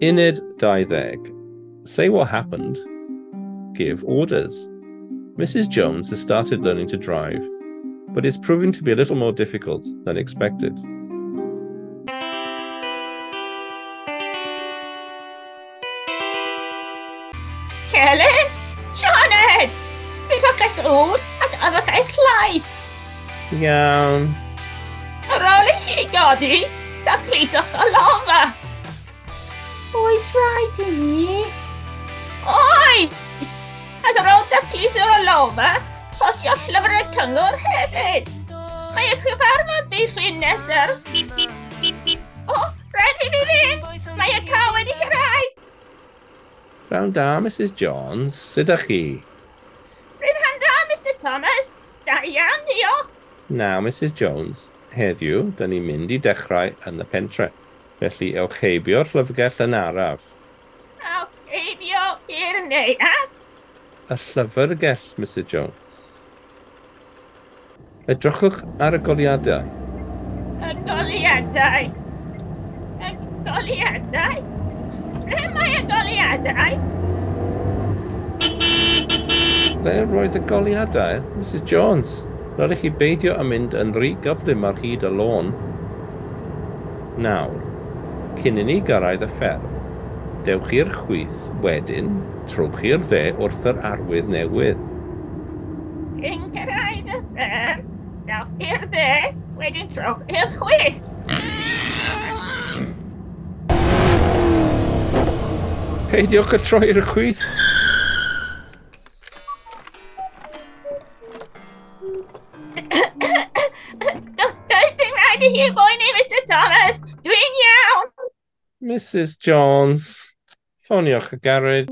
Uned 20. Say what happened. Give orders. Mrs. Jones has started learning to drive, but it's proving to be a little more difficult than expected. Helen! Sioned! Fi eich ŵr ac addach eich llaeth. Iawn. Ar ôl i chi godi, dacluswch o lofa. Oes rhaid i mi? Oes! A gwrdd daclus o'r lofa, postio llyfr y cyngor hefyd. Mae eich gyfarfod ei llun nesaf. O, rhaid i fi fynd! Mae y ca wedi cyrraedd! Rhawn da, Mrs Jones. Sut ydych chi? Rhawn da, Mr Thomas. Da iawn, diolch. Now, Mrs Jones, heddiw, da ni'n mynd i dechrau yn y pentre. Felly ewcheibio'r llyfrgell yn araf. Ewcheibio i'r neuaf? Y llyfrgell, Mr Jones. Edrychwch ar y goliadau. Y goliadau? Y goliadau? Ble mae y goliadau? Ble roedd y goliadau, Mrs Jones? Rydych chi beidio yn mynd yn rhy gyflym ar hyd y lôn. Nawr, cyn i ni gyrraedd y fferm. Dewch i'r chwith, wedyn trwch i'r dde wrth yr arwydd newydd. Cyn gyrraedd y fferm, dewch i'r dde, wedyn trowch i'r chwith. Peidiwch y troi i'r chwith. Does dim rhaid i chi boeni, Mr Thomas. Dwi'n iawn. Mrs. Jones, ffoniwch y garej.